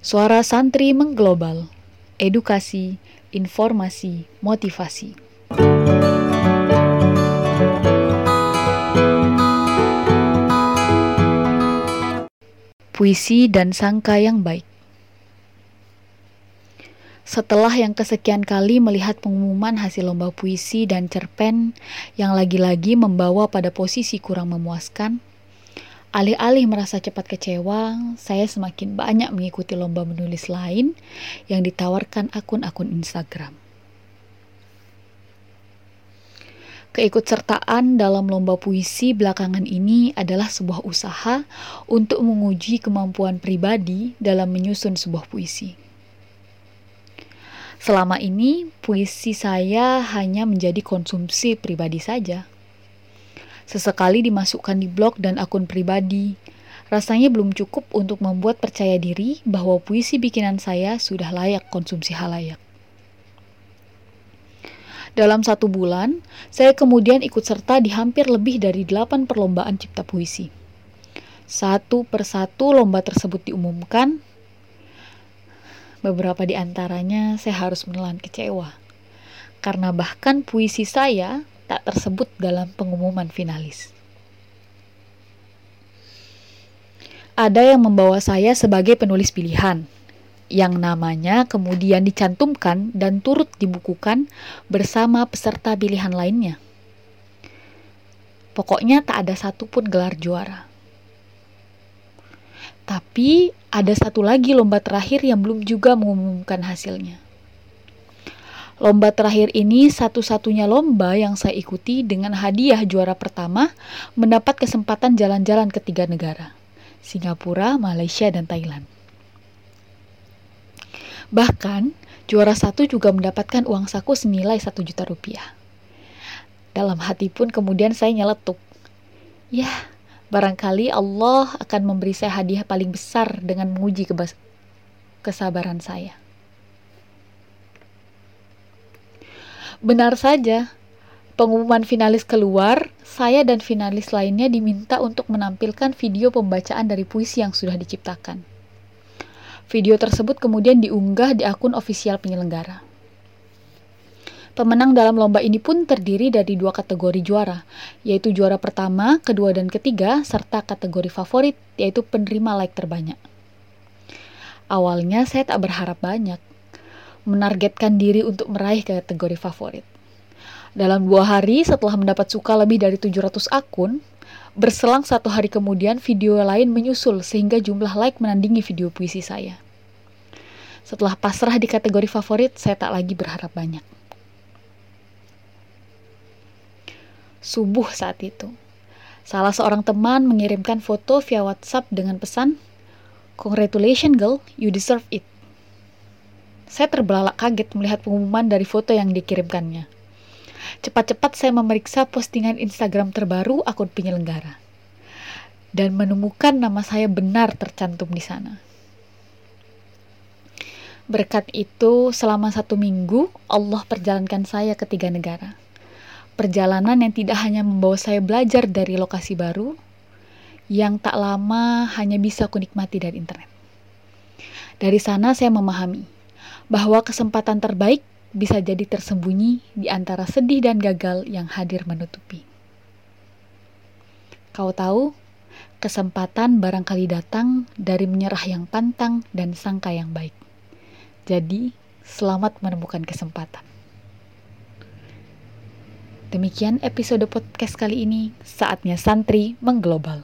Suara santri mengglobal, edukasi, informasi, motivasi. Puisi dan sangka yang baik. Setelah yang kesekian kali melihat pengumuman hasil lomba puisi dan cerpen yang lagi-lagi membawa pada posisi kurang memuaskan, alih-alih merasa cepat kecewa, saya semakin banyak mengikuti lomba menulis lain yang ditawarkan akun-akun Instagram. Keikutsertaan dalam lomba puisi belakangan ini adalah sebuah usaha untuk menguji kemampuan pribadi dalam menyusun sebuah puisi. Selama ini, puisi saya hanya menjadi konsumsi pribadi saja. Sesekali dimasukkan di blog dan akun pribadi. Rasanya belum cukup untuk membuat percaya diri bahwa puisi bikinan saya sudah layak konsumsi halayak. Dalam satu bulan, saya kemudian ikut serta di hampir lebih dari delapan perlombaan cipta puisi. Satu persatu lomba tersebut diumumkan, Beberapa di antaranya saya harus menelan kecewa, karena bahkan puisi saya tak tersebut dalam pengumuman finalis. Ada yang membawa saya sebagai penulis pilihan, yang namanya kemudian dicantumkan dan turut dibukukan bersama peserta pilihan lainnya. Pokoknya tak ada satupun gelar juara. Tapi ada satu lagi lomba terakhir yang belum juga mengumumkan hasilnya. Lomba terakhir ini satu-satunya lomba yang saya ikuti dengan hadiah juara pertama mendapat kesempatan jalan-jalan ke tiga negara, Singapura, Malaysia, dan Thailand. Bahkan, juara satu juga mendapatkan uang saku senilai satu juta rupiah. Dalam hati pun kemudian saya nyeletuk. Ya, Barangkali Allah akan memberi saya hadiah paling besar dengan menguji kesabaran saya. Benar saja, pengumuman finalis keluar, saya dan finalis lainnya diminta untuk menampilkan video pembacaan dari puisi yang sudah diciptakan. Video tersebut kemudian diunggah di akun ofisial penyelenggara. Pemenang dalam lomba ini pun terdiri dari dua kategori juara, yaitu juara pertama, kedua, dan ketiga, serta kategori favorit, yaitu penerima like terbanyak. Awalnya saya tak berharap banyak, menargetkan diri untuk meraih kategori favorit. Dalam dua hari setelah mendapat suka lebih dari 700 akun, berselang satu hari kemudian video lain menyusul sehingga jumlah like menandingi video puisi saya. Setelah pasrah di kategori favorit, saya tak lagi berharap banyak. subuh saat itu. Salah seorang teman mengirimkan foto via WhatsApp dengan pesan, Congratulations girl, you deserve it. Saya terbelalak kaget melihat pengumuman dari foto yang dikirimkannya. Cepat-cepat saya memeriksa postingan Instagram terbaru akun penyelenggara. Dan menemukan nama saya benar tercantum di sana. Berkat itu, selama satu minggu, Allah perjalankan saya ke tiga negara perjalanan yang tidak hanya membawa saya belajar dari lokasi baru, yang tak lama hanya bisa aku nikmati dari internet. Dari sana saya memahami bahwa kesempatan terbaik bisa jadi tersembunyi di antara sedih dan gagal yang hadir menutupi. Kau tahu, kesempatan barangkali datang dari menyerah yang pantang dan sangka yang baik. Jadi, selamat menemukan kesempatan. Demikian episode podcast kali ini. Saatnya santri mengglobal.